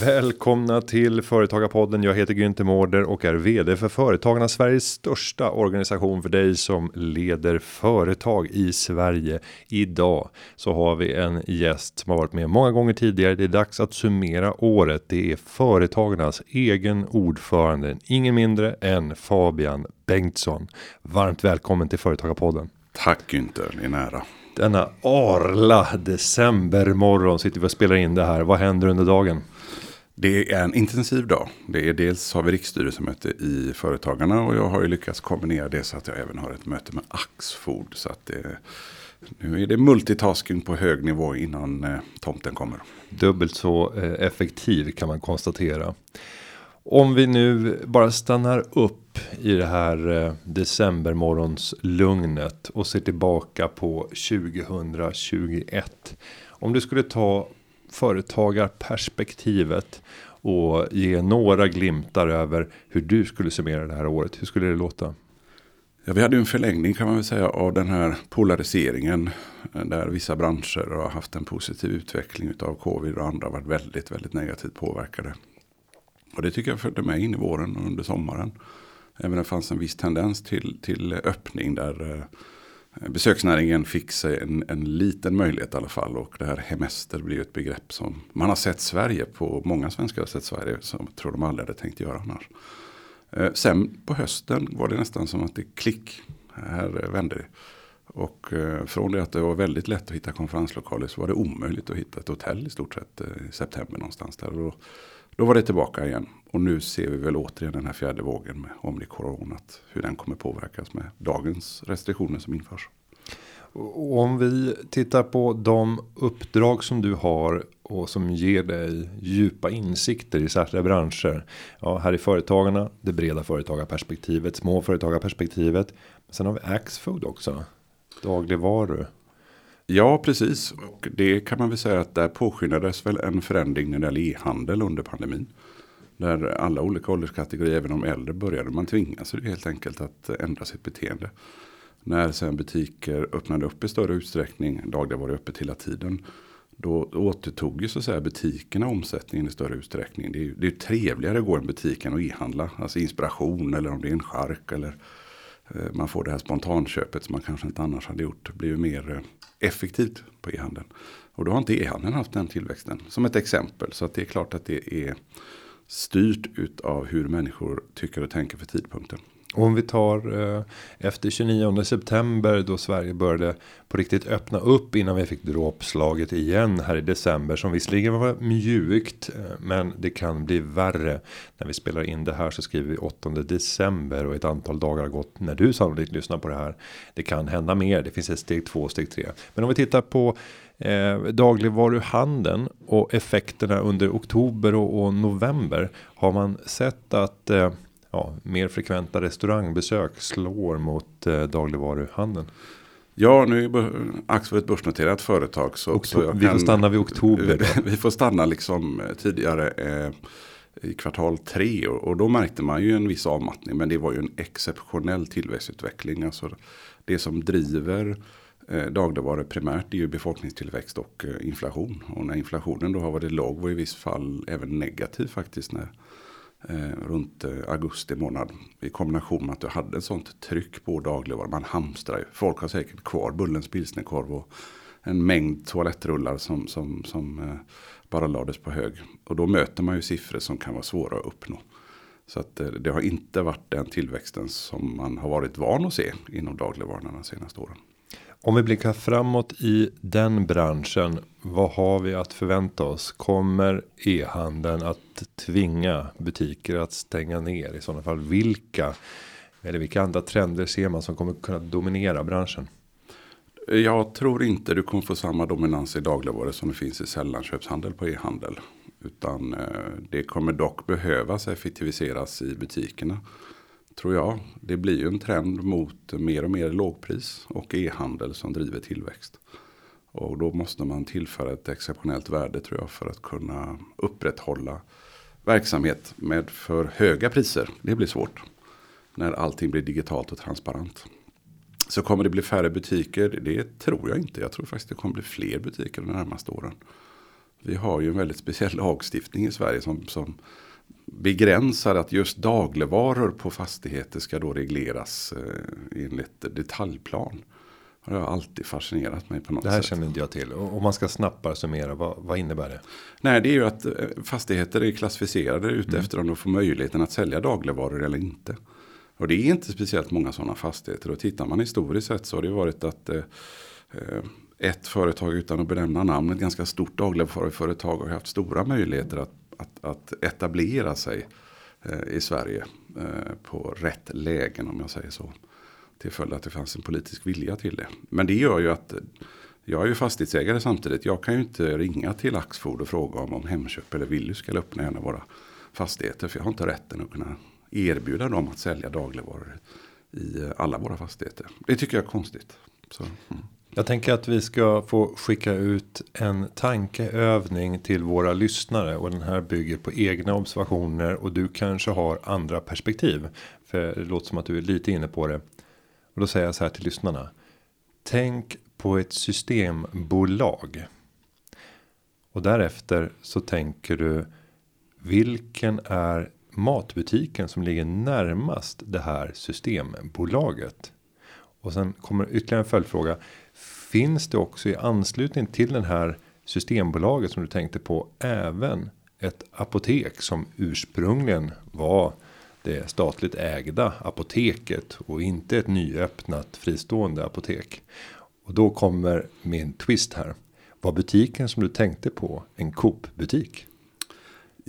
Välkomna till Företagarpodden. Jag heter Günther Mårder och är vd för Företagarna Sveriges största organisation för dig som leder företag i Sverige. Idag så har vi en gäst som har varit med många gånger tidigare. Det är dags att summera året. Det är Företagarnas egen ordförande, ingen mindre än Fabian Bengtsson. Varmt välkommen till Företagarpodden. Tack Günther, det är nära. Denna arla decembermorgon sitter vi och spelar in det här. Vad händer under dagen? Det är en intensiv dag. Det är dels har vi riksstyrelsemöte i Företagarna och jag har ju lyckats kombinera det så att jag även har ett möte med Axfood. Så att det, nu är det multitasking på hög nivå innan eh, tomten kommer. Dubbelt så eh, effektiv kan man konstatera. Om vi nu bara stannar upp i det här eh, och ser tillbaka på 2021. Om du skulle ta företagarperspektivet och ge några glimtar över hur du skulle summera det här året. Hur skulle det låta? Ja, vi hade en förlängning kan man väl säga av den här polariseringen. Eh, där vissa branscher har haft en positiv utveckling av covid och andra varit väldigt, väldigt negativt påverkade. Och det tycker jag följde med in i våren och under sommaren. Även om det fanns en viss tendens till, till öppning där eh, Eh, besöksnäringen fick sig en, en liten möjlighet i alla fall. Och det här hemester blir ett begrepp som man har sett Sverige på. Många svenskar har sett Sverige som jag tror de aldrig hade tänkt göra annars. Eh, sen på hösten var det nästan som att det klick. Här vände det. Och eh, från det att det var väldigt lätt att hitta konferenslokaler så var det omöjligt att hitta ett hotell i stort sett i september någonstans där. Och då, då var det tillbaka igen. Och nu ser vi väl återigen den här fjärde vågen med omikronat. Hur den kommer påverkas med dagens restriktioner som införs. Och om vi tittar på de uppdrag som du har och som ger dig djupa insikter i särskilda branscher. Ja, här är företagarna, det breda företagarperspektivet, småföretagarperspektivet. Sen har vi Axfood också. Dagligvaror. Ja, precis. Och det kan man väl säga att där påskyndades väl en förändring när det gäller e-handel under pandemin. Där alla olika ålderskategorier, även de äldre, började man tvingas helt enkelt att ändra sitt beteende. När sen butiker öppnade upp i större utsträckning, dagligvaror öppet hela tiden. Då återtog ju så att säga butikerna omsättningen i större utsträckning. Det är ju det är trevligare att gå i en butik än att e-handla. Alltså inspiration eller om det är en chark eller eh, man får det här spontanköpet som man kanske inte annars hade gjort. Det blir ju mer eh, effektivt på e-handeln. Och då har inte e-handeln haft den tillväxten. Som ett exempel. Så att det är klart att det är styrt av hur människor tycker och tänker för tidpunkten. Om vi tar eh, efter 29 september då Sverige började på riktigt öppna upp innan vi fick dråpslaget igen här i december som visserligen var mjukt eh, men det kan bli värre. När vi spelar in det här så skriver vi 8 december och ett antal dagar har gått när du sannolikt lyssnar på det här. Det kan hända mer. Det finns ett steg två steg tre. Men om vi tittar på eh, dagligvaruhandeln och effekterna under oktober och, och november har man sett att eh, ja, mer frekventa restaurangbesök slår mot eh, dagligvaruhandeln. Ja, nu är Axfood ett börsnoterat företag. Så, så kan, vi får stanna vid oktober. vi får stanna liksom eh, tidigare eh, i kvartal tre. Och, och, då märkte man ju en viss avmattning. Men det var ju en exceptionell tillväxtutveckling. Alltså det som driver Eh, dagligvaror primärt är ju befolkningstillväxt och eh, inflation. Och när inflationen då har varit låg var i viss fall även negativ faktiskt. när eh, runt eh, augusti månad. I kombination med att du hade ett sånt tryck på dagligvaror. Man hamstrar ju. Folk har säkert kvar Bullens pilsnerkorv och en mängd toalettrullar som, som, som eh, bara lades på hög. Och då möter man ju siffror som kan vara svåra att uppnå. Så att det har inte varit den tillväxten som man har varit van att se inom dagligvarorna de senaste åren. Om vi blickar framåt i den branschen. Vad har vi att förvänta oss? Kommer e-handeln att tvinga butiker att stänga ner? I sådana fall vilka? Eller vilka andra trender ser man som kommer kunna dominera branschen? Jag tror inte du kommer få samma dominans i dagligvaror som det finns i sällanköpshandel på e-handel. Utan eh, det kommer dock behövas effektiviseras i butikerna tror jag. Det blir ju en trend mot mer och mer lågpris och e-handel som driver tillväxt. Och då måste man tillföra ett exceptionellt värde tror jag för att kunna upprätthålla verksamhet med för höga priser. Det blir svårt när allting blir digitalt och transparent. Så kommer det bli färre butiker? Det tror jag inte. Jag tror faktiskt det kommer bli fler butiker de närmaste åren. Vi har ju en väldigt speciell lagstiftning i Sverige som, som begränsar att just dagligvaror på fastigheter ska då regleras eh, enligt detaljplan. Det har alltid fascinerat mig på något sätt. Det här sätt. känner inte jag till. Om man ska snabbare summera, vad, vad innebär det? Nej, det är ju att eh, fastigheter är klassificerade ute efter om de får möjligheten att sälja dagligvaror eller inte. Och det är inte speciellt många sådana fastigheter. Och tittar man historiskt sett så har det varit att eh, eh ett företag utan att benämna namn, ett ganska stort dagligvaruföretag har haft stora möjligheter att, att, att etablera sig eh, i Sverige eh, på rätt lägen om jag säger så. Till följd att det fanns en politisk vilja till det. Men det gör ju att jag är ju fastighetsägare samtidigt. Jag kan ju inte ringa till Axfood och fråga om, om Hemköp eller Willys ska öppna en av våra fastigheter. För jag har inte rätten att kunna erbjuda dem att sälja dagligvaror i eh, alla våra fastigheter. Det tycker jag är konstigt. Så, mm. Jag tänker att vi ska få skicka ut en tankeövning till våra lyssnare och den här bygger på egna observationer och du kanske har andra perspektiv. För det låter som att du är lite inne på det. Och då säger jag så här till lyssnarna. Tänk på ett systembolag. Och därefter så tänker du. Vilken är matbutiken som ligger närmast det här systembolaget? Och sen kommer ytterligare en följdfråga. Finns det också i anslutning till den här systembolaget som du tänkte på även ett apotek som ursprungligen var det statligt ägda apoteket och inte ett nyöppnat fristående apotek. Och då kommer min twist här. Var butiken som du tänkte på en Coop butik?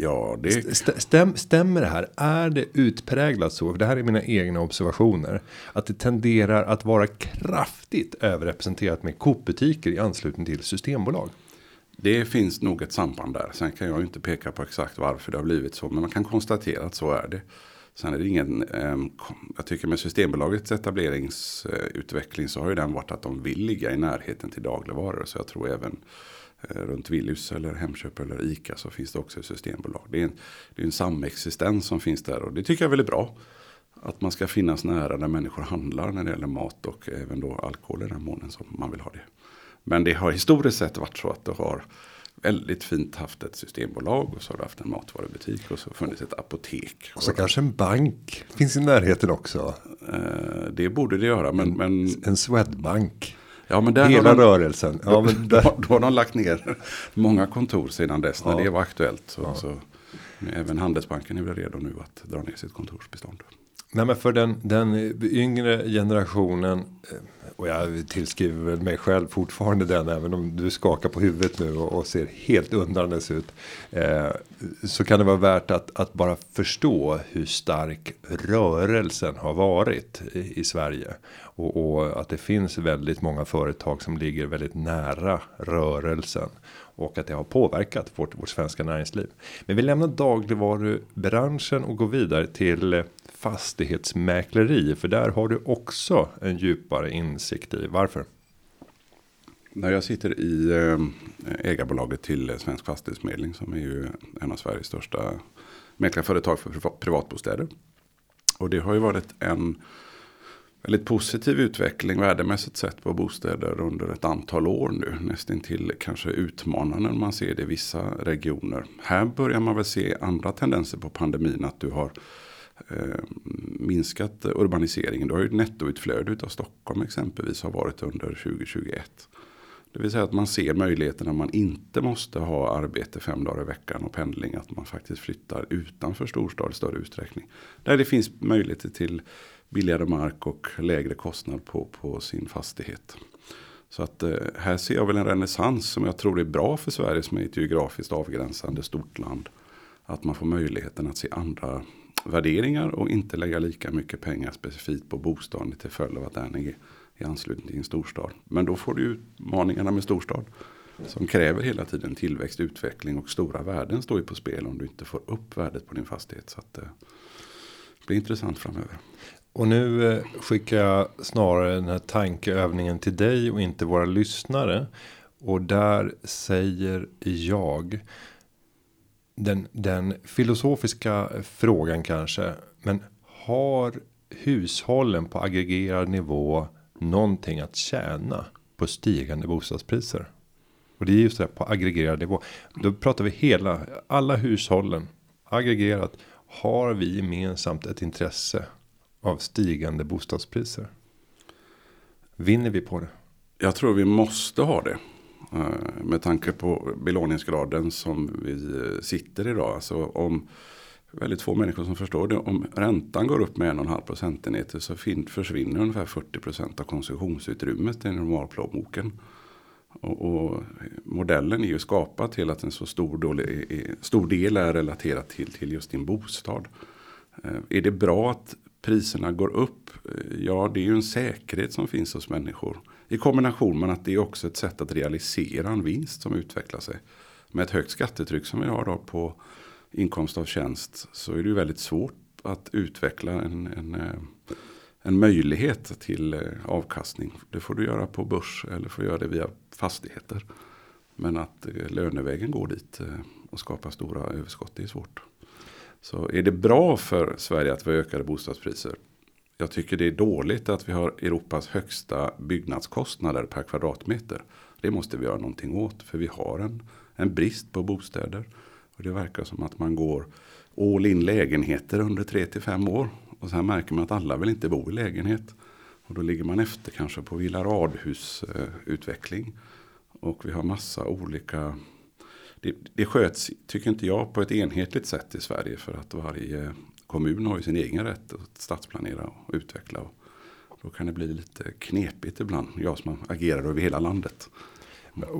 Ja, det... Stäm, stämmer det här? Är det utpräglat så? För det här är mina egna observationer. Att det tenderar att vara kraftigt överrepresenterat med Coop-butiker i anslutning till systembolag. Det finns nog ett samband där. Sen kan jag inte peka på exakt varför det har blivit så. Men man kan konstatera att så är det. Sen är det ingen, ehm, jag tycker med Systembolagets etableringsutveckling så har ju den varit att de vill ligga i närheten till dagligvaror. Så jag tror även Eh, runt Willys eller Hemköp eller Ica så finns det också ett systembolag. Det är, en, det är en samexistens som finns där och det tycker jag är väldigt bra. Att man ska finnas nära där människor handlar när det gäller mat och även då alkohol i den månen som man vill ha det. Men det har historiskt sett varit så att det har väldigt fint haft ett systembolag och så har du haft en matvarubutik och så funnits ett apotek. Och så kanske en bank finns i närheten också. Eh, det borde det göra. Men, en, men... en Swedbank. Ja, men där Hela de, rörelsen. Ja, men där... då, då har de lagt ner många kontor sedan dess när ja. det var aktuellt. Så, ja. så, även Handelsbanken är väl redo nu att dra ner sitt kontorsbestånd. Nej, men för den, den yngre generationen. Eh, och jag tillskriver väl mig själv fortfarande den. Även om du skakar på huvudet nu och, och ser helt undrandes ut. Eh, så kan det vara värt att, att bara förstå hur stark rörelsen har varit i, i Sverige. Och, och, att det finns väldigt många företag som ligger väldigt nära rörelsen. Och att det har påverkat vårt, vårt svenska näringsliv. Men vi lämnar dagligvarubranschen och går vidare till fastighetsmäkleri. För där har du också en djupare insikt i. Varför? När jag sitter i eh, ägarbolaget till Svensk Fastighetsmedling. Som är ju en av Sveriges största mäklarföretag för privatbostäder. Och det har ju varit en väldigt positiv utveckling värdemässigt sett på bostäder under ett antal år nu. Nästan till kanske utmanande när man ser det i vissa regioner. Här börjar man väl se andra tendenser på pandemin. Att du har eh, minskat urbaniseringen. Du har ju ett nettoutflöde av Stockholm exempelvis har varit under 2021. Det vill säga att man ser möjligheten när man inte måste ha arbete fem dagar i veckan och pendling. Att man faktiskt flyttar utanför storstad i större utsträckning. Där det finns möjligheter till billigare mark och lägre kostnad på, på sin fastighet. Så att eh, här ser jag väl en renässans som jag tror är bra för Sverige som är ett geografiskt avgränsande stort land. Att man får möjligheten att se andra värderingar och inte lägga lika mycket pengar specifikt på bostaden till följd av att den är i anslutning till en storstad. Men då får du utmaningarna med storstad. Som kräver hela tiden tillväxt, utveckling och stora värden står ju på spel om du inte får upp värdet på din fastighet. Så att, eh, det blir intressant framöver. Och nu eh, skickar jag snarare den här tankeövningen till dig och inte våra lyssnare. Och där säger jag. Den, den filosofiska frågan kanske. Men har hushållen på aggregerad nivå någonting att tjäna på stigande bostadspriser? Och det är just det här på aggregerad nivå. Då pratar vi hela, alla hushållen aggregerat har vi gemensamt ett intresse av stigande bostadspriser. Vinner vi på det? Jag tror vi måste ha det. Eh, med tanke på belåningsgraden som vi eh, sitter idag. Alltså om väldigt få människor som förstår det. Om räntan går upp med en och en halv procentenheter så försvinner ungefär 40 procent av konsumtionsutrymmet i normalplånboken. Och, och, modellen är ju skapad till att en så stor del, stor del är relaterat till, till just din bostad. Eh, är det bra att priserna går upp? Eh, ja, det är ju en säkerhet som finns hos människor. I kombination med att det är också ett sätt att realisera en vinst som utvecklar sig. Med ett högt skattetryck som vi har då på inkomst av tjänst så är det ju väldigt svårt att utveckla en, en, eh, en möjlighet till eh, avkastning. Det får du göra på börs eller får göra det via fastigheter. Men att lönevägen går dit och skapar stora överskott det är svårt. Så är det bra för Sverige att vi har ökade bostadspriser? Jag tycker det är dåligt att vi har Europas högsta byggnadskostnader per kvadratmeter. Det måste vi göra någonting åt. För vi har en, en brist på bostäder. Och det verkar som att man går all in lägenheter under 3-5 år. Och sen märker man att alla vill inte bo i lägenhet. Och då ligger man efter kanske på villa radhusutveckling. Och vi har massa olika det, det sköts, tycker inte jag, på ett enhetligt sätt i Sverige. För att varje kommun har ju sin egen rätt att stadsplanera och utveckla. Och då kan det bli lite knepigt ibland. Jag som agerar över hela landet.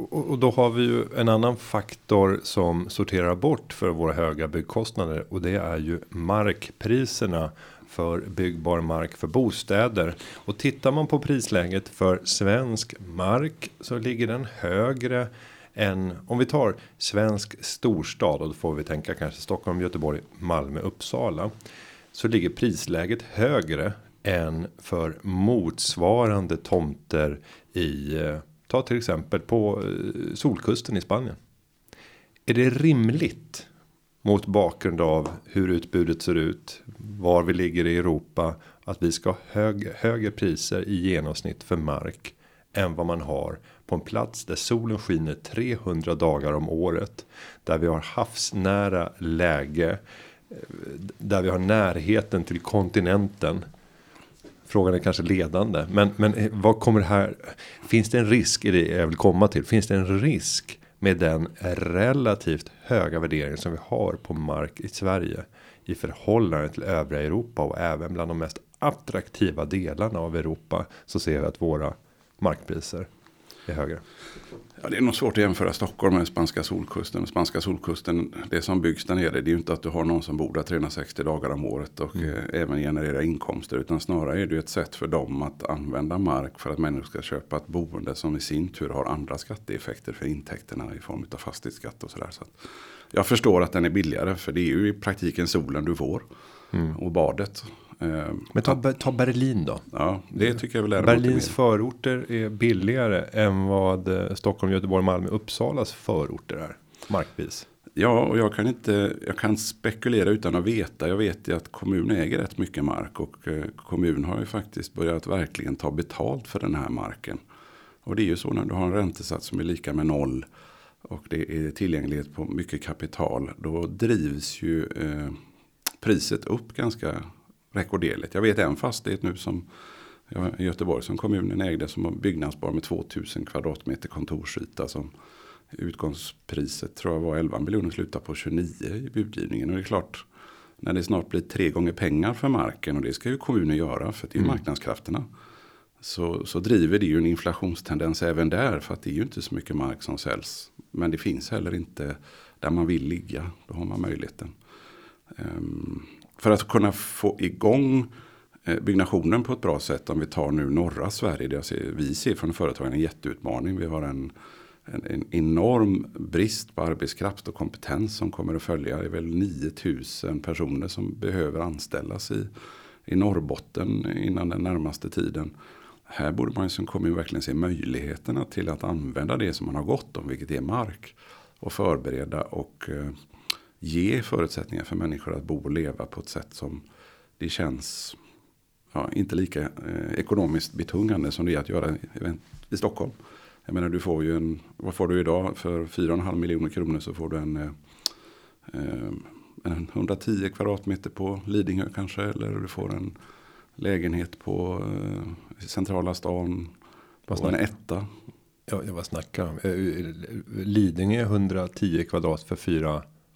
Och då har vi ju en annan faktor som sorterar bort för våra höga byggkostnader och det är ju markpriserna för byggbar mark för bostäder och tittar man på prisläget för svensk mark så ligger den högre än om vi tar svensk storstad och då får vi tänka kanske Stockholm, Göteborg, Malmö, Uppsala så ligger prisläget högre än för motsvarande tomter i eh, ta till exempel på eh, solkusten i Spanien. Är det rimligt mot bakgrund av hur utbudet ser ut, var vi ligger i Europa, att vi ska ha hög, högre priser i genomsnitt för mark än vad man har på en plats där solen skiner 300 dagar om året. Där vi har havsnära läge. Eh, där vi har närheten till kontinenten. Frågan är kanske ledande. Men, men eh, vad kommer det här? Finns det en risk i det jag vill komma till? Finns det en risk med den relativt höga värdering som vi har på mark i Sverige i förhållande till övriga Europa och även bland de mest attraktiva delarna av Europa så ser vi att våra markpriser är högre. Ja, det är nog svårt att jämföra Stockholm med spanska solkusten. Spanska solkusten, det som byggs där nere, det är ju inte att du har någon som bor där 360 dagar om året och mm. eh, även genererar inkomster. Utan snarare är det ju ett sätt för dem att använda mark för att människor ska köpa ett boende som i sin tur har andra skatteeffekter för intäkterna i form av fastighetsskatt och sådär. Så jag förstår att den är billigare för det är ju i praktiken solen du får. Mm. Och badet. Eh, Men ta, ta Berlin då. Ja, det tycker jag väl är Berlins förorter är billigare än vad eh, Stockholm, Göteborg, Malmö, Uppsalas förorter är. Markpris. Ja, och jag kan inte, jag kan spekulera utan att veta. Jag vet ju att kommunen äger rätt mycket mark och eh, kommunen har ju faktiskt börjat verkligen ta betalt för den här marken. Och det är ju så när du har en räntesats som är lika med noll och det är tillgänglighet på mycket kapital. Då drivs ju eh, priset upp ganska rekorderligt. Jag vet en fastighet nu som i Göteborg som kommunen ägde som var byggnadsbar med 2000 kvadratmeter kontorsyta. Som utgångspriset tror jag var 11 miljoner slutar på 29 i budgivningen. Och det är klart när det snart blir tre gånger pengar för marken och det ska ju kommunen göra för det är mm. marknadskrafterna. Så, så driver det ju en inflationstendens även där för att det är ju inte så mycket mark som säljs. Men det finns heller inte där man vill ligga. Då har man möjligheten. Um, för att kunna få igång eh, byggnationen på ett bra sätt. Om vi tar nu norra Sverige. Det ser, vi ser från företagen en jätteutmaning. Vi har en, en, en, enorm brist på arbetskraft och kompetens som kommer att följa. Det är väl 9000 personer som behöver anställas i, i Norrbotten innan den närmaste tiden. Här borde man som kommun verkligen se möjligheterna till att använda det som man har gott om, vilket är mark. Och förbereda och eh, ge förutsättningar för människor att bo och leva på ett sätt som det känns ja, inte lika eh, ekonomiskt betungande som det är att göra i, i Stockholm. Jag menar du får ju en, vad får du idag? För 4,5 miljoner kronor så får du en, eh, eh en 110 kvadratmeter på Lidingö kanske. Eller du får en lägenhet på eh, centrala stan. På en etta. Ja, jag var snackar om. Eh, Lidingö 110 kvadrat för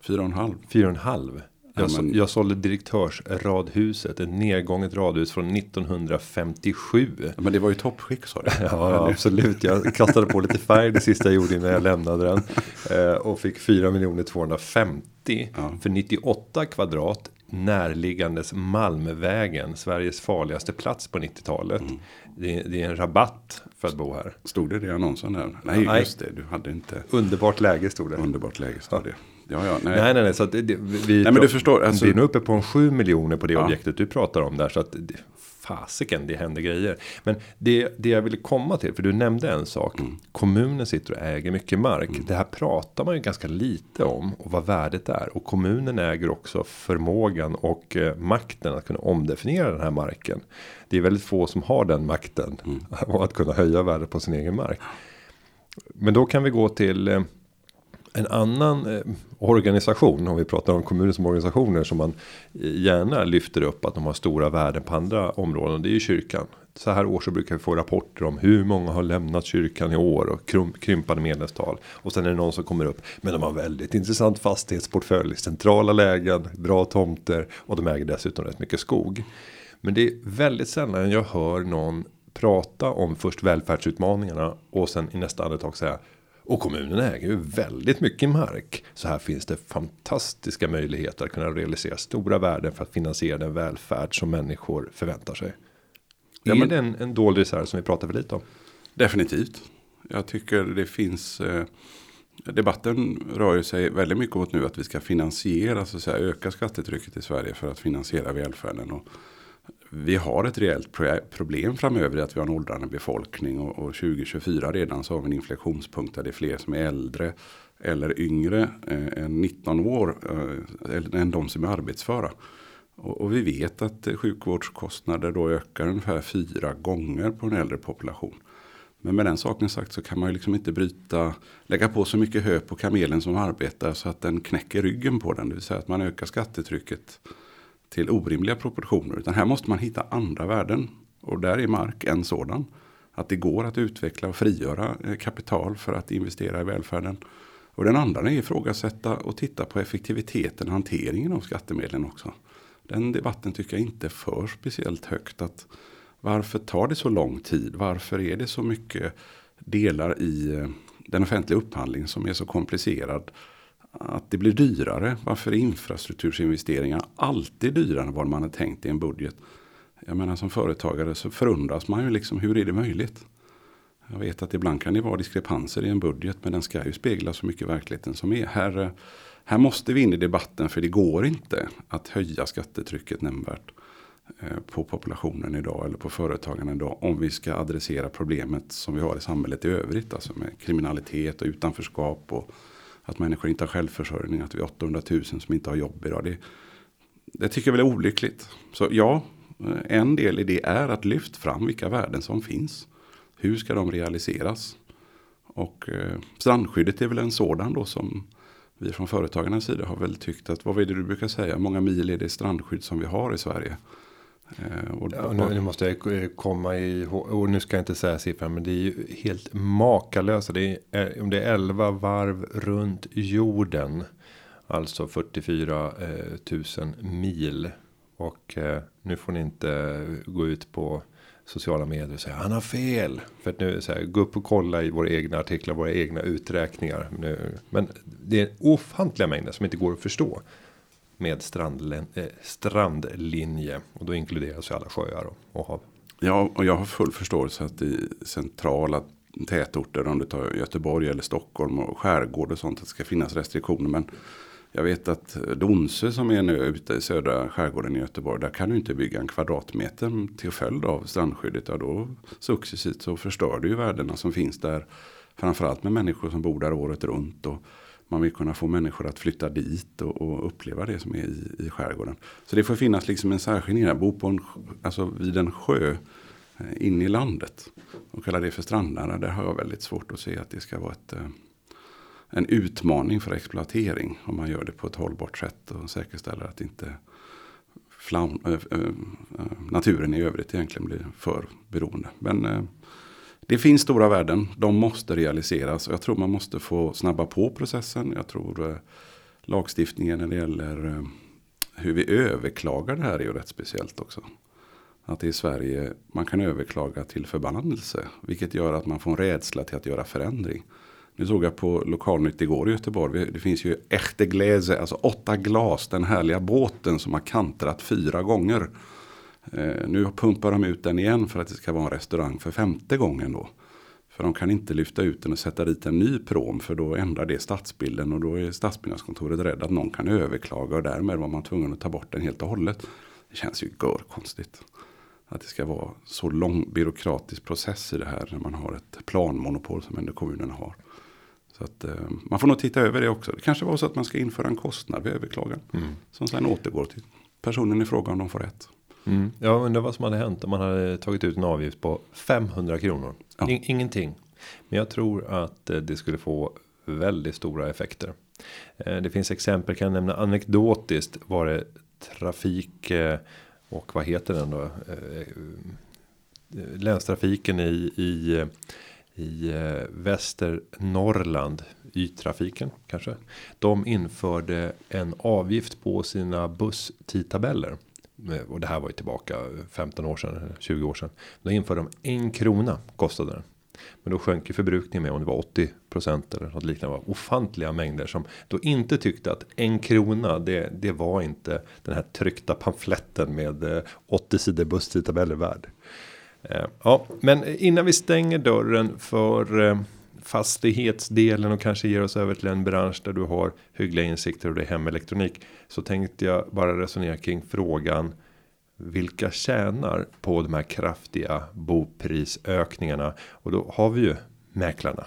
4. 4,5. 4,5. Jag, ja, men... jag sålde direktörsradhuset, ett nedgånget radhus från 1957. Ja, men det var ju toppskick sa du. ja, absolut. Jag kastade på lite färg det sista jag gjorde innan jag lämnade den. Eh, och fick 4 250 ja. för 98 kvadrat närliggandes Malmvägen, Sveriges farligaste plats på 90-talet. Mm. Det, det, är en rabatt för att bo här. Stod det det i annonsen där? Nej, Nej, just det, du hade inte. Underbart läge stod det. Underbart läge stod det. Ja, ja, nej. nej, nej, nej, så det, vi, nej, men du förstår. Alltså, det är nog uppe på en 7 miljoner på det ja. objektet du pratar om där. Så att fasiken, det händer grejer. Men det, det jag ville komma till, för du nämnde en sak. Mm. Kommunen sitter och äger mycket mark. Mm. Det här pratar man ju ganska lite om och vad värdet är. Och kommunen äger också förmågan och eh, makten att kunna omdefiniera den här marken. Det är väldigt få som har den makten. Mm. Och att kunna höja värdet på sin egen mark. Men då kan vi gå till eh, en annan eh, organisation, om vi pratar om kommuner som organisationer som man eh, gärna lyfter upp att de har stora värden på andra områden. Det är ju kyrkan. Så här år så brukar vi få rapporter om hur många har lämnat kyrkan i år och krympande medlemstal. Och sen är det någon som kommer upp. Men de har väldigt intressant fastighetsportfölj, centrala lägen, bra tomter och de äger dessutom rätt mycket skog. Men det är väldigt sällan jag hör någon prata om först välfärdsutmaningarna och sen i nästa andetag säga och kommunen äger ju väldigt mycket mark. Så här finns det fantastiska möjligheter att kunna realisera stora värden för att finansiera den välfärd som människor förväntar sig. Ja, är det en, en dold reserv som vi pratar för lite om? Definitivt. Jag tycker det finns eh, Debatten rör ju sig väldigt mycket mot nu att vi ska finansiera, så att säga, öka skattetrycket i Sverige för att finansiera välfärden. Och vi har ett reellt problem framöver i att vi har en åldrande befolkning och, och 2024 redan så har vi en inflektionspunkt där det är fler som är äldre eller yngre eh, än 19 år eh, än de som är arbetsföra. Och, och, vi vet att sjukvårdskostnader då ökar ungefär fyra gånger på en äldre population. Men med den saken sagt så kan man ju liksom inte bryta, lägga på så mycket hö på kamelen som arbetar så att den knäcker ryggen på den. Det vill säga att man ökar skattetrycket till orimliga proportioner. Utan här måste man hitta andra värden. Och där är mark en sådan. Att det går att utveckla och frigöra eh, kapital för att investera i välfärden. Och den andra är ifrågasätta och titta på effektiviteten och hanteringen av skattemedlen också. Den debatten tycker jag inte för speciellt högt. att Varför tar det så lång tid? Varför är det så mycket delar i eh, den offentliga upphandlingen som är så komplicerad? Att det blir dyrare. Varför är infrastruktursinvesteringar alltid dyrare än vad man har tänkt i en budget? Jag menar som företagare så förundras man ju liksom hur är det möjligt? Jag vet att ibland kan det vara diskrepanser i en budget men den ska ju spegla så mycket verkligheten som är. Här, här måste vi in i debatten för det går inte att höja skattetrycket nämnvärt eh, på populationen idag eller på företagen idag om vi ska adressera problemet som vi har i samhället i övrigt. Alltså med kriminalitet och utanförskap och att människor inte har självförsörjning. Att vi är 800 000 som inte har jobb idag. Det, det tycker jag väl är olyckligt. Så ja, eh, en del i det är att lyfta fram vilka värden som finns. Hur ska de realiseras? Och eh, strandskyddet är väl en sådan då som vi från företagarnas sida har väl tyckt att vad är det du brukar säga? Många mil är det strandskydd som vi har i Sverige. Eh, och ja, nu, nu, måste jag komma i och nu ska jag inte säga siffran men det är ju helt makalösa. Det är, om det är 11 varv runt jorden. Alltså 44 eh, 000 mil. Och eh, nu får ni inte gå ut på sociala medier och säga han har fel. För att nu så här, gå upp och kolla i våra egna artiklar, våra egna uträkningar. Nu, men det är ofantliga mängder som inte går att förstå med strandlin eh, strandlinje. Och då inkluderas ju alla sjöar och, och hav. Ja, och jag har full förståelse att i centrala tätorter, om du tar Göteborg eller Stockholm och skärgård och sånt, att det ska finnas restriktioner. Men jag vet att Donsö som är nu ute i södra skärgården i Göteborg, där kan du inte bygga en kvadratmeter till följd av strandskyddet. Ja, då successivt så förstör du ju värdena som finns där. Framförallt med människor som bor där året runt. Och man vill kunna få människor att flytta dit och, och uppleva det som är i, i skärgården. Så det får finnas liksom en särskild där. Bo på en, alltså vid en sjö. Eh, in i landet. Och kalla det för strandnära. Där har jag väldigt svårt att se att det ska vara ett, eh, en utmaning för exploatering. Om man gör det på ett hållbart sätt och säkerställer att inte flam, äh, eh, äh, naturen i övrigt egentligen blir för beroende. Men äh, det finns stora värden. De måste realiseras. Och jag tror man måste få snabba på processen. Jag tror eh, lagstiftningen när det gäller eh, hur vi överklagar det här är ju rätt speciellt också. Att i Sverige man kan överklaga till förbannelse. Vilket gör att man får en rädsla till att göra förändring. Nu såg jag på lokalnytt igår i Göteborg. Det finns ju Echte Gläse, alltså åtta glas. Den härliga båten som har kantrat fyra gånger. Eh, nu pumpar de ut den igen för att det ska vara en restaurang för femte gången då. För de kan inte lyfta ut den och sätta dit en ny prom för då ändrar det stadsbilden och då är stadsbyggnadskontoret rädd att någon kan överklaga och därmed var man tvungen att ta bort den helt och hållet. Det känns ju gör konstigt. Att det ska vara så lång byråkratisk process i det här när man har ett planmonopol som ändå kommunerna har. Så att, eh, man får nog titta över det också. Det kanske var så att man ska införa en kostnad vid överklagan. Mm. Som sen återgår till personen i fråga om de får rätt. Mm. Jag undrar vad som hade hänt om man hade tagit ut en avgift på 500 kronor. Ja. ingenting. Men jag tror att eh, det skulle få väldigt stora effekter. Eh, det finns exempel kan jag nämna anekdotiskt var det trafik eh, och vad heter den då? Länstrafiken i, i, i Västernorrland, Y-trafiken kanske. De införde en avgift på sina busstidtabeller. Eh, och det här var ju tillbaka 15 år sedan, 20 år sedan. Då införde de en krona kostade den. Men då sjönk ju förbrukningen med om det var 80 eller något liknande. var ofantliga mängder som då inte tyckte att en krona det, det var inte den här tryckta pamfletten med eh, 80 sidor busstidtabeller värd. Eh, ja, men innan vi stänger dörren för fastighetsdelen och kanske ger oss över till en bransch där du har hyggliga insikter och det är hemelektronik. Så tänkte jag bara resonera kring frågan. Vilka tjänar på de här kraftiga boprisökningarna? Och då har vi ju mäklarna.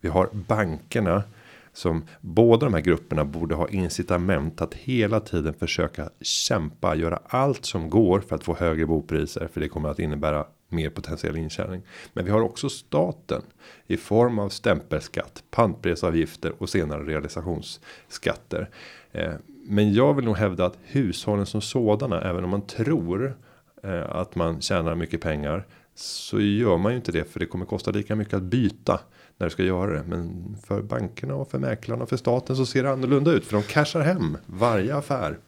Vi har bankerna som båda de här grupperna borde ha incitament att hela tiden försöka kämpa, göra allt som går för att få högre bopriser, för det kommer att innebära mer potentiell intjäning. Men vi har också staten i form av stämpelskatt, pantbrevsavgifter och senare realisationsskatter. Eh, men jag vill nog hävda att hushållen som sådana, även om man tror eh, att man tjänar mycket pengar, så gör man ju inte det för det kommer kosta lika mycket att byta när du ska göra det. Men för bankerna och för mäklarna och för staten så ser det annorlunda ut för de cashar hem varje affär.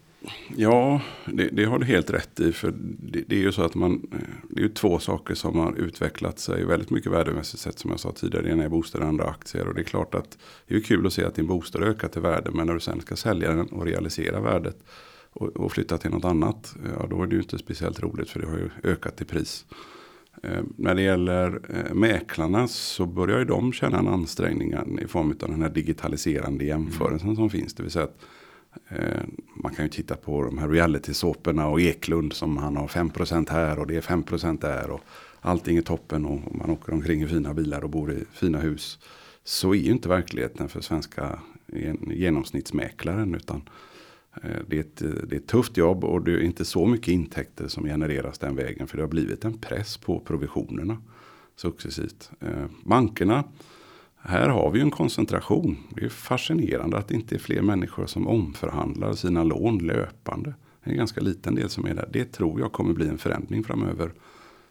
Ja, det, det, har du helt rätt i. För det, det, är ju så att man, det är ju två saker som har utvecklat sig väldigt mycket värdemässigt sett som jag sa tidigare. Det ena är bostäder och andra aktier. Och det är klart att det är kul att se att din bostad ökar till värde. Men när du sen ska sälja den och realisera värdet och, och flytta till något annat. Ja, då är det ju inte speciellt roligt för det har ju ökat i pris. Eh, när det gäller eh, mäklarna så börjar ju de känna en ansträngning i form av den här digitaliserande jämförelsen mm. som finns. Det vill säga att Eh, man kan ju titta på de här reality-såporna och Eklund som han har 5% här och det är 5% där. Och allting är toppen och man åker omkring i fina bilar och bor i fina hus. Så är ju inte verkligheten för svenska genomsnittsmäklaren. Utan Eh, det är, ett, eh, det är ett tufft jobb och det är inte så mycket intäkter som genereras den vägen. För det har blivit en press på provisionerna successivt. Eh, bankerna här har vi en koncentration. Det är fascinerande att det inte är fler människor som omförhandlar sina lån löpande. Det är en ganska liten del som är där. Det tror jag kommer bli en förändring framöver.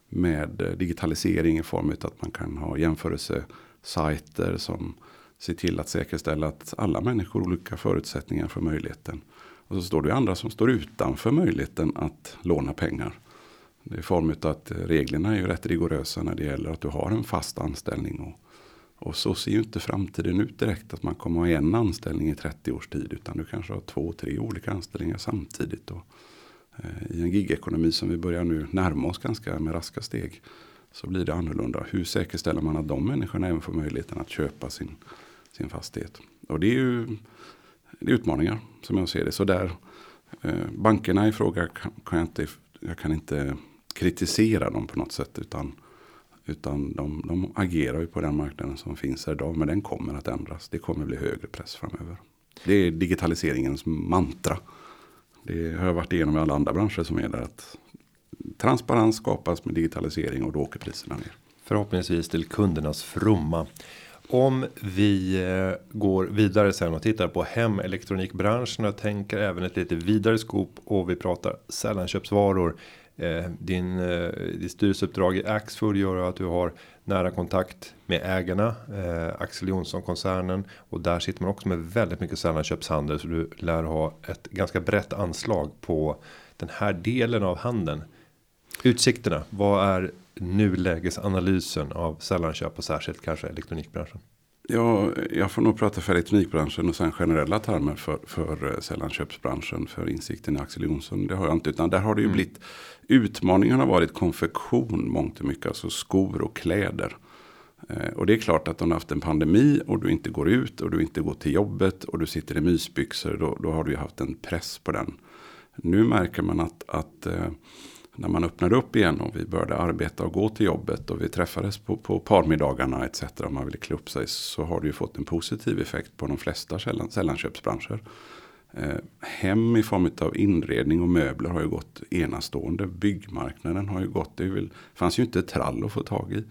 Med digitalisering i form av att man kan ha jämförelsesajter som ser till att säkerställa att alla människor har olika förutsättningar för möjligheten. Och så står det andra som står utanför möjligheten att låna pengar. Det är i form av att reglerna är ju rätt rigorösa när det gäller att du har en fast anställning. Och och så ser ju inte framtiden ut direkt att man kommer ha en anställning i 30 års tid. Utan du kanske har två, tre olika anställningar samtidigt. Och, eh, I en gigekonomi som vi börjar nu närma oss ganska med raska steg. Så blir det annorlunda. Hur säkerställer man att de människorna även får möjligheten att köpa sin, sin fastighet. Och det är ju det är utmaningar som jag ser det. Så där, eh, bankerna i fråga kan, kan jag, inte, jag kan inte kritisera dem på något sätt. Utan utan de, de agerar ju på den marknaden som finns här idag. Men den kommer att ändras. Det kommer bli högre press framöver. Det är digitaliseringens mantra. Det har jag varit igenom i alla andra branscher som är där. Att transparens skapas med digitalisering och då åker priserna ner. Förhoppningsvis till kundernas fromma. Om vi eh, går vidare sen och tittar på hemelektronikbranschen och tänker även ett lite vidare skop och vi pratar sällanköpsvaror. Eh, din, din, ditt styrelseuppdrag i Axfood gör att du har nära kontakt med ägarna Axel Jonsson koncernen och där sitter man också med väldigt mycket sällanköpshandel så du lär ha ett ganska brett anslag på den här delen av handeln. Utsikterna, vad är nulägesanalysen av sällanköp och särskilt kanske elektronikbranschen? Ja, jag får nog prata för elektronikbranschen och sen generella termer för, för eh, sällanköpsbranschen för insikten i Axel Jonsson. Det har jag inte, utan där har det ju mm. blivit utmaningen har varit konfektion mångt och mycket, alltså skor och kläder. Eh, och det är klart att om du har haft en pandemi och du inte går ut och du inte går till jobbet och du sitter i mysbyxor, då, då har du ju haft en press på den. Nu märker man att, att eh, när man öppnade upp igen och vi började arbeta och gå till jobbet och vi träffades på, på parmiddagarna etc. Om man ville klä upp sig så har det ju fått en positiv effekt på de flesta sällan, sällanköpsbranscher. Eh, hem i form av inredning och möbler har ju gått enastående. Byggmarknaden har ju gått, det väl, fanns ju inte trall att få tag i.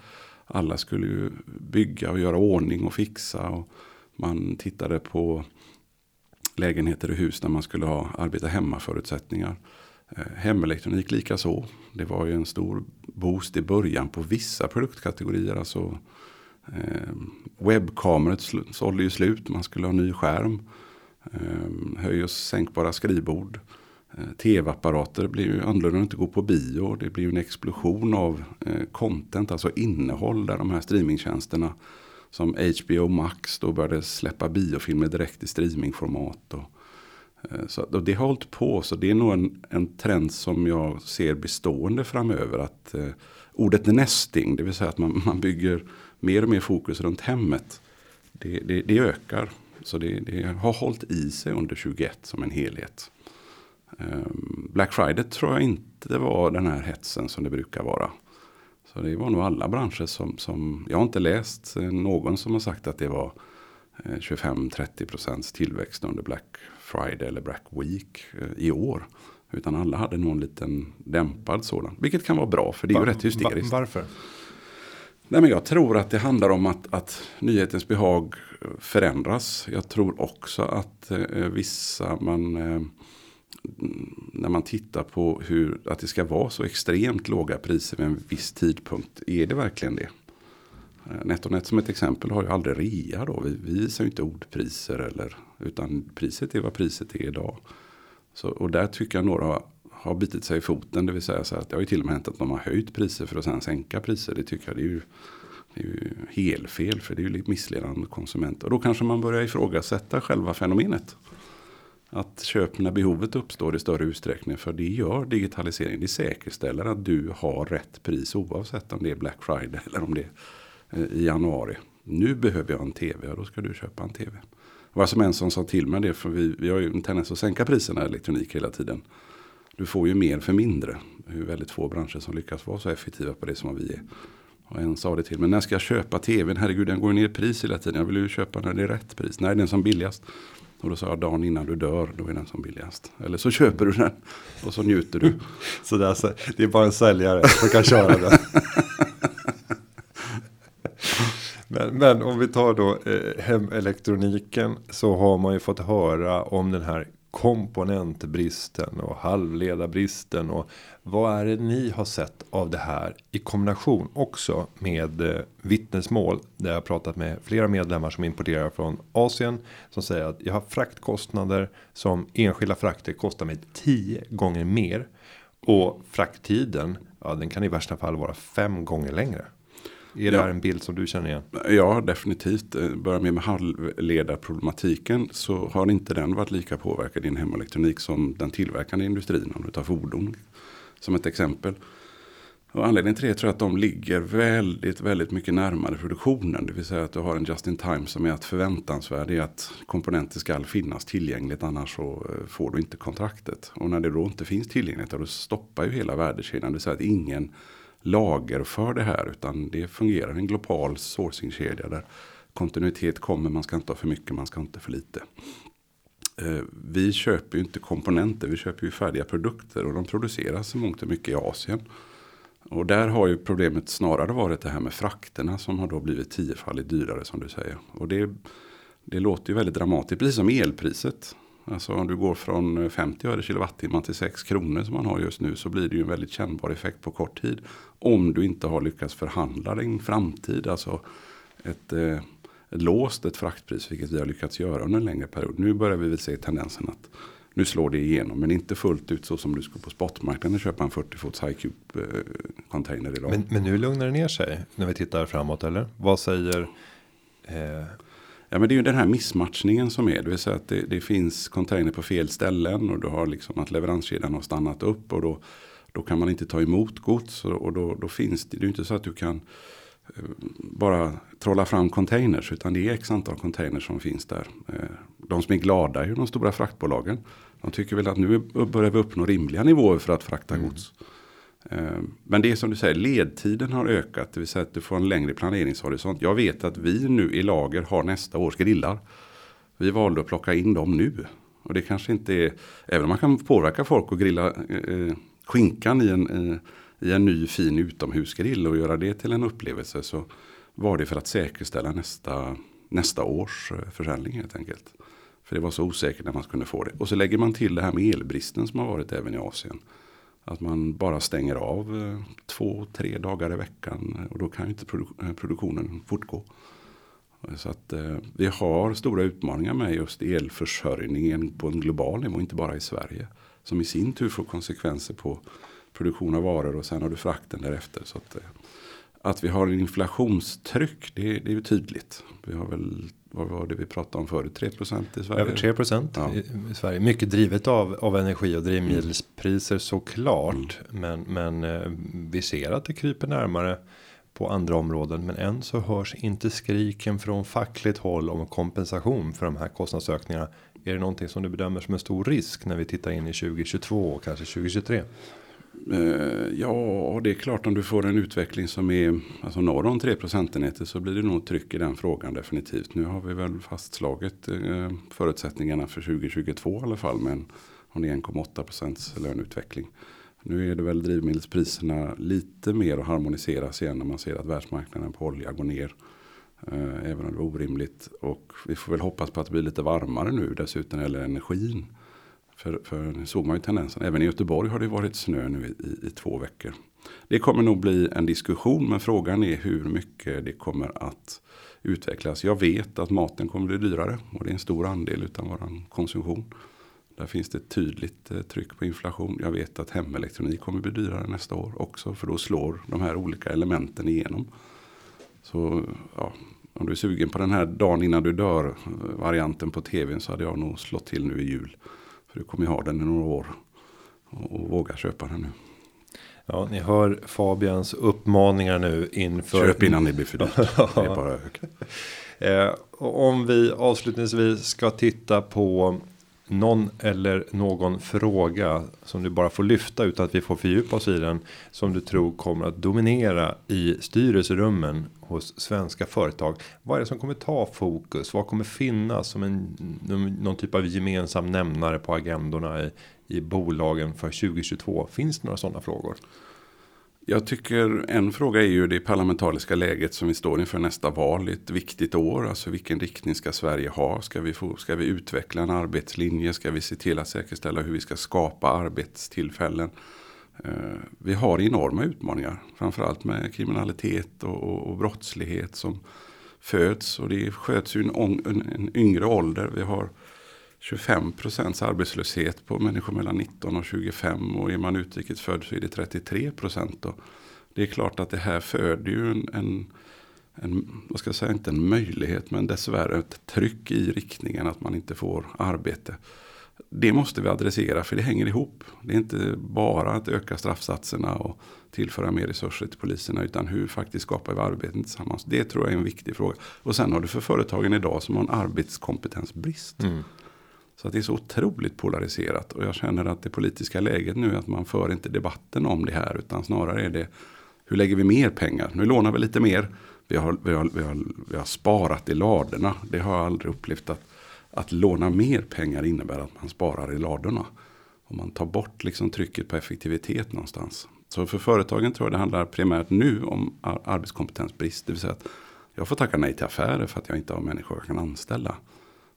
Alla skulle ju bygga och göra ordning och fixa. Och man tittade på lägenheter och hus där man skulle ha arbeta hemma förutsättningar. Eh, Eh, hemelektronik lika så. Det var ju en stor boost i början på vissa produktkategorier. Alltså eh, webbkameror sålde ju slut. Man skulle ha ny skärm. Eh, höj och sänkbara skrivbord. Eh, Tv-apparater blir ju annorlunda att inte gå på bio. Det blir ju en explosion av eh, content, alltså innehåll där de här streamingtjänsterna som HBO Max då började släppa biofilmer direkt i streamingformat. Och Eh, så, det har hållit på, så det är nog en, en trend som jag ser bestående framöver. Att eh, ordet nesting, det vill säga att man, man bygger mer och mer fokus runt hemmet. Det, det, det ökar. Så det, det, har hållit i sig under 21 som en helhet. Eh, Black Friday tror jag inte var den här hetsen som det brukar vara. Så det var nog alla branscher som, som jag har inte läst eh, någon som har sagt att det var eh, 25-30 procents tillväxt under Black Friday eller Black Week eh, i år. Utan alla hade någon liten dämpad sådan. Vilket kan vara bra för det är ju rätt hysteriskt. Varför? Nej, men jag tror att det handlar om att, att nyhetens behag förändras. Jag tror också att eh, vissa man eh, när man tittar på hur att det ska vara så extremt låga priser vid en viss tidpunkt. Är det verkligen det? Eh, NetOnNet som ett exempel har ju aldrig rea då. Vi, vi visar ju inte ordpriser eller utan priset är vad priset är idag. Så, och där tycker jag några har bitit sig i foten. Det vill säga så att det har ju till och med hänt att de har höjt priser för att sen sänka priser. Det tycker jag det är ju, det är ju helfel för det är ju lite missledande konsument. Och då kanske man börjar ifrågasätta själva fenomenet. Att köp när behovet uppstår i större utsträckning. För det gör digitalisering. Det säkerställer att du har rätt pris oavsett om det är Black Friday eller om det är i januari. Nu behöver jag en tv och då ska du köpa en tv. Det var som en som sa till mig det, för vi, vi har ju en tendens att sänka priserna i elektronik hela tiden. Du får ju mer för mindre. Det är väldigt få branscher som lyckas vara så effektiva på det som vi är. Och en sa det till mig, när ska jag köpa tvn? Herregud den går ner i pris hela tiden. Jag vill ju köpa när det är rätt pris. Är den som billigast? Och då sa jag dagen innan du dör, då är den som billigast. Eller så köper du den och så njuter du. så det är, alltså, det är bara en säljare som kan köra den. Men, men, om vi tar då eh, hemelektroniken så har man ju fått höra om den här komponentbristen och halvledarbristen och vad är det ni har sett av det här i kombination också med eh, vittnesmål där jag pratat med flera medlemmar som importerar från Asien som säger att jag har fraktkostnader som enskilda frakter kostar mig tio gånger mer och frakttiden ja, den kan i värsta fall vara fem gånger längre. Är det ja. här en bild som du känner igen? Ja, definitivt. Eh, börjar med med halvledarproblematiken så har inte den varit lika påverkad i en hemelektronik som den tillverkande industrin. Om du tar fordon som ett exempel. Och anledningen till det tror jag att de ligger väldigt, väldigt mycket närmare produktionen. Det vill säga att du har en just in time som är att förväntansvärd är att komponenter ska finnas tillgängligt annars så eh, får du inte kontraktet. Och när det då inte finns tillgängligt då stoppar ju hela värdekedjan. Det vill säga att ingen lager för det här. Utan det fungerar en global sourcingkedja där kontinuitet kommer. Man ska inte ha för mycket, man ska inte ha för lite. Eh, vi köper ju inte komponenter, vi köper ju färdiga produkter och de produceras i mångt och mycket i Asien. Och där har ju problemet snarare varit det här med frakterna som har då blivit tiofaldigt dyrare som du säger. Och det, det låter ju väldigt dramatiskt, precis som elpriset. Alltså om du går från eh, 50 öre kilowattimmar till 6 kronor som man har just nu så blir det ju en väldigt kännbar effekt på kort tid. Om du inte har lyckats förhandla din framtid, alltså ett, eh, ett låst ett fraktpris, vilket vi har lyckats göra under en längre period. Nu börjar vi väl se tendensen att nu slår det igenom, men inte fullt ut så som du ska på spotmarknaden och köpa en 40 fots high cube eh, container idag. Men, men nu lugnar det ner sig när vi tittar framåt eller? Vad säger eh, Ja men det är ju den här missmatchningen som är. Det vill säga att det, det finns container på fel ställen. Och du har liksom att leveranskedjan har stannat upp. Och då, då kan man inte ta emot gods. Och, då, då finns det, det är ju inte så att du kan eh, bara trolla fram containers. Utan det är x antal containers som finns där. Eh, de som är glada är ju de stora fraktbolagen. De tycker väl att nu börjar vi uppnå rimliga nivåer för att frakta mm. gods. Eh, men det är som du säger, ledtiden har ökat. Det vill säga att du får en längre planeringshorisont. Jag vet att vi nu i lager har nästa års grillar. Vi valde att plocka in dem nu. Och det kanske inte är, även om man kan påverka folk att grilla eh, skinkan i en, eh, i en ny fin utomhusgrill och göra det till en upplevelse. Så var det för att säkerställa nästa, nästa års eh, försäljning helt enkelt. För det var så osäkert när man kunde få det. Och så lägger man till det här med elbristen som har varit även i Asien. Att man bara stänger av eh, två, tre dagar i veckan. Eh, och då kan ju inte eh, produktionen fortgå. Så att vi har stora utmaningar med just elförsörjningen på en global nivå, inte bara i Sverige. Som i sin tur får konsekvenser på produktion av varor och sen har du frakten därefter. Så att, att vi har en inflationstryck, det, det är ju tydligt. Vi har väl vad var det vi pratade om förut? 3% i Sverige? Över 3 ja. i, i, Sverige. Mycket drivet av, av energi och drivmedelspriser mm. såklart. Mm. Men, men eh, vi ser att det kryper närmare på andra områden. Men än så hörs inte skriken från fackligt håll om kompensation för de här kostnadsökningarna. Är det någonting som du bedömer som en stor risk när vi tittar in i 2022 och kanske 2023? Eh, ja, det är klart om du får en utveckling som är alltså norr om 3 procentenheter så blir det nog tryck i den frågan definitivt. Nu har vi väl fastslagit eh, förutsättningarna för 2022 i alla fall med en 1,8 procents löneutveckling. Nu är det väl drivmedelspriserna lite mer att harmoniseras igen när man ser att världsmarknaden på olja går ner. Eh, även om det är orimligt. Och vi får väl hoppas på att det blir lite varmare nu dessutom eller energin. För, för nu såg man ju tendensen. Även i Göteborg har det varit snö nu i, i, i, två veckor. Det kommer nog bli en diskussion. Men frågan är hur mycket det kommer att utvecklas. Jag vet att maten kommer bli dyrare. Och det är en stor andel utan vår konsumtion. Där finns det ett tydligt eh, tryck på inflation. Jag vet att hemelektronik kommer bli dyrare nästa år också. För då slår de här olika elementen igenom. Så ja, om du är sugen på den här dagen innan du dör eh, varianten på tvn så hade jag nog slått till nu i jul. För du kommer ju ha den i några år. Och, och våga köpa den nu. Ja, ni hör Fabians uppmaningar nu inför. Köp innan det blir för dyrt. det är bara högt. Eh, om vi avslutningsvis ska titta på någon eller någon fråga som du bara får lyfta utan att vi får fördjupa oss i den. Som du tror kommer att dominera i styrelserummen hos svenska företag. Vad är det som kommer ta fokus? Vad kommer finnas som en någon typ av gemensam nämnare på agendorna i, i bolagen för 2022? Finns det några sådana frågor? Jag tycker en fråga är ju det parlamentariska läget som vi står inför nästa val. Ett viktigt år. Alltså vilken riktning ska Sverige ha? Ska vi, få, ska vi utveckla en arbetslinje? Ska vi se till att säkerställa hur vi ska skapa arbetstillfällen? Eh, vi har enorma utmaningar. Framförallt med kriminalitet och, och, och brottslighet som föds. Och det sköts ju en, en, en yngre ålder. Vi har 25 procents arbetslöshet på människor mellan 19 och 25 och är man utrikesfödd så är det 33 procent. Det är klart att det här föder ju en, en, en, vad ska jag säga, inte en möjlighet men dessvärre ett tryck i riktningen att man inte får arbete. Det måste vi adressera för det hänger ihop. Det är inte bara att öka straffsatserna och tillföra mer resurser till poliserna utan hur faktiskt skapar vi arbeten tillsammans. Det tror jag är en viktig fråga. Och sen har du för företagen idag som har en arbetskompetensbrist. Mm. Så att det är så otroligt polariserat. Och jag känner att det politiska läget nu är att man för inte debatten om det här. Utan snarare är det hur lägger vi mer pengar? Nu lånar vi lite mer. Vi har, vi har, vi har, vi har sparat i ladorna. Det har jag aldrig upplevt att, att låna mer pengar innebär att man sparar i ladorna. Och man tar bort liksom trycket på effektivitet någonstans. Så för företagen tror jag det handlar primärt nu om arbetskompetensbrist. Det vill säga att jag får tacka nej till affärer för att jag inte har människor jag kan anställa.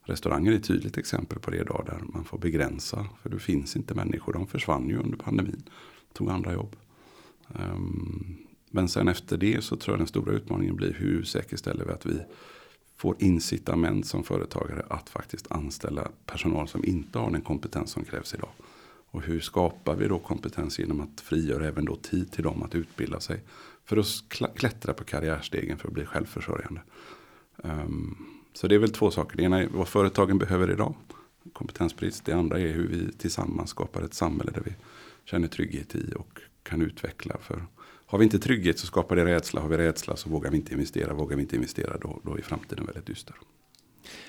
Restauranger är ett tydligt exempel på det idag där man får begränsa. För det finns inte människor, de försvann ju under pandemin. Tog andra jobb. Ehm, men sen efter det så tror jag den stora utmaningen blir hur säkerställer vi att vi får incitament som företagare att faktiskt anställa personal som inte har den kompetens som krävs idag. Och hur skapar vi då kompetens genom att frigöra även då tid till dem att utbilda sig. För att klättra på karriärstegen för att bli självförsörjande. Um, så det är väl två saker. Det ena är vad företagen behöver idag. Kompetensbrist. Det andra är hur vi tillsammans skapar ett samhälle där vi känner trygghet i och kan utveckla. För har vi inte trygghet så skapar det rädsla. Har vi rädsla så vågar vi inte investera. Vågar vi inte investera då, då är framtiden väldigt dyster.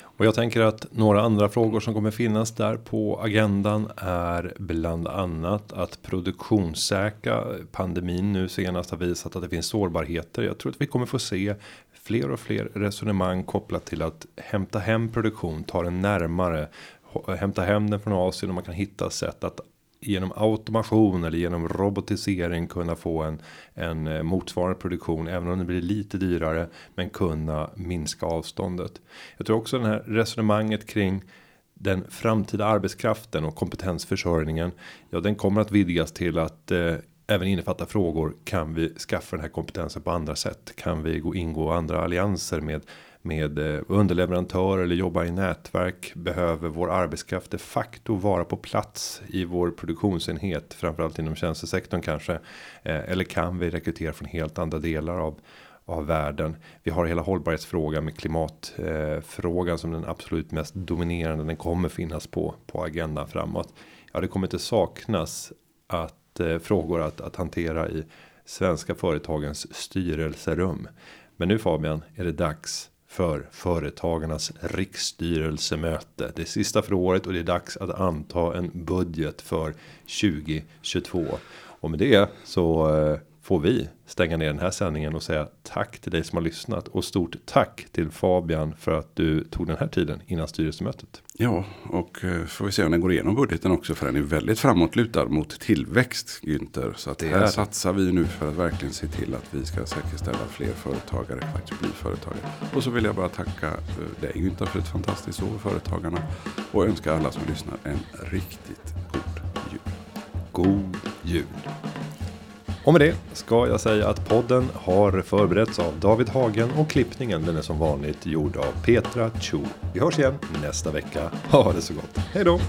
Och jag tänker att några andra frågor som kommer finnas där på agendan är bland annat att produktionssäkra pandemin nu senast har visat att det finns sårbarheter. Jag tror att vi kommer få se fler och fler resonemang kopplat till att hämta hem produktion, ta den närmare, hämta hem den från Asien och man kan hitta sätt att genom automation eller genom robotisering kunna få en en eh, motsvarande produktion även om det blir lite dyrare men kunna minska avståndet. Jag tror också den här resonemanget kring den framtida arbetskraften och kompetensförsörjningen. Ja, den kommer att vidgas till att eh, även innefatta frågor. Kan vi skaffa den här kompetensen på andra sätt? Kan vi gå ingå andra allianser med med eh, underleverantörer eller jobba i nätverk behöver vår arbetskraft de facto vara på plats i vår produktionsenhet framförallt inom tjänstesektorn kanske eh, eller kan vi rekrytera från helt andra delar av av världen. Vi har hela hållbarhetsfrågan med klimatfrågan eh, som den absolut mest dominerande. Den kommer finnas på på agendan framåt. Ja, det kommer inte saknas att eh, frågor att, att hantera i svenska företagens styrelserum. Men nu Fabian är det dags för företagarnas riksstyrelsemöte. Det är sista för året och det är dags att anta en budget för 2022. Och med det så eh, får vi stänga ner den här sändningen och säga tack till dig som har lyssnat och stort tack till Fabian för att du tog den här tiden innan styrelsemötet. Ja, och eh, får vi se om den går igenom budgeten också för den är väldigt framåtlutad mot tillväxt Günther. Så att det här satsar vi nu för att verkligen se till att vi ska säkerställa att fler företagare faktiskt blir företagare. Och så vill jag bara tacka eh, dig Günther för ett fantastiskt år företagarna och önska alla som lyssnar en riktigt god jul. God jul. Och med det ska jag säga att podden har förberetts av David Hagen och klippningen den är som vanligt gjord av Petra Chu. Vi hörs igen nästa vecka. Ha det så gott. Hej då!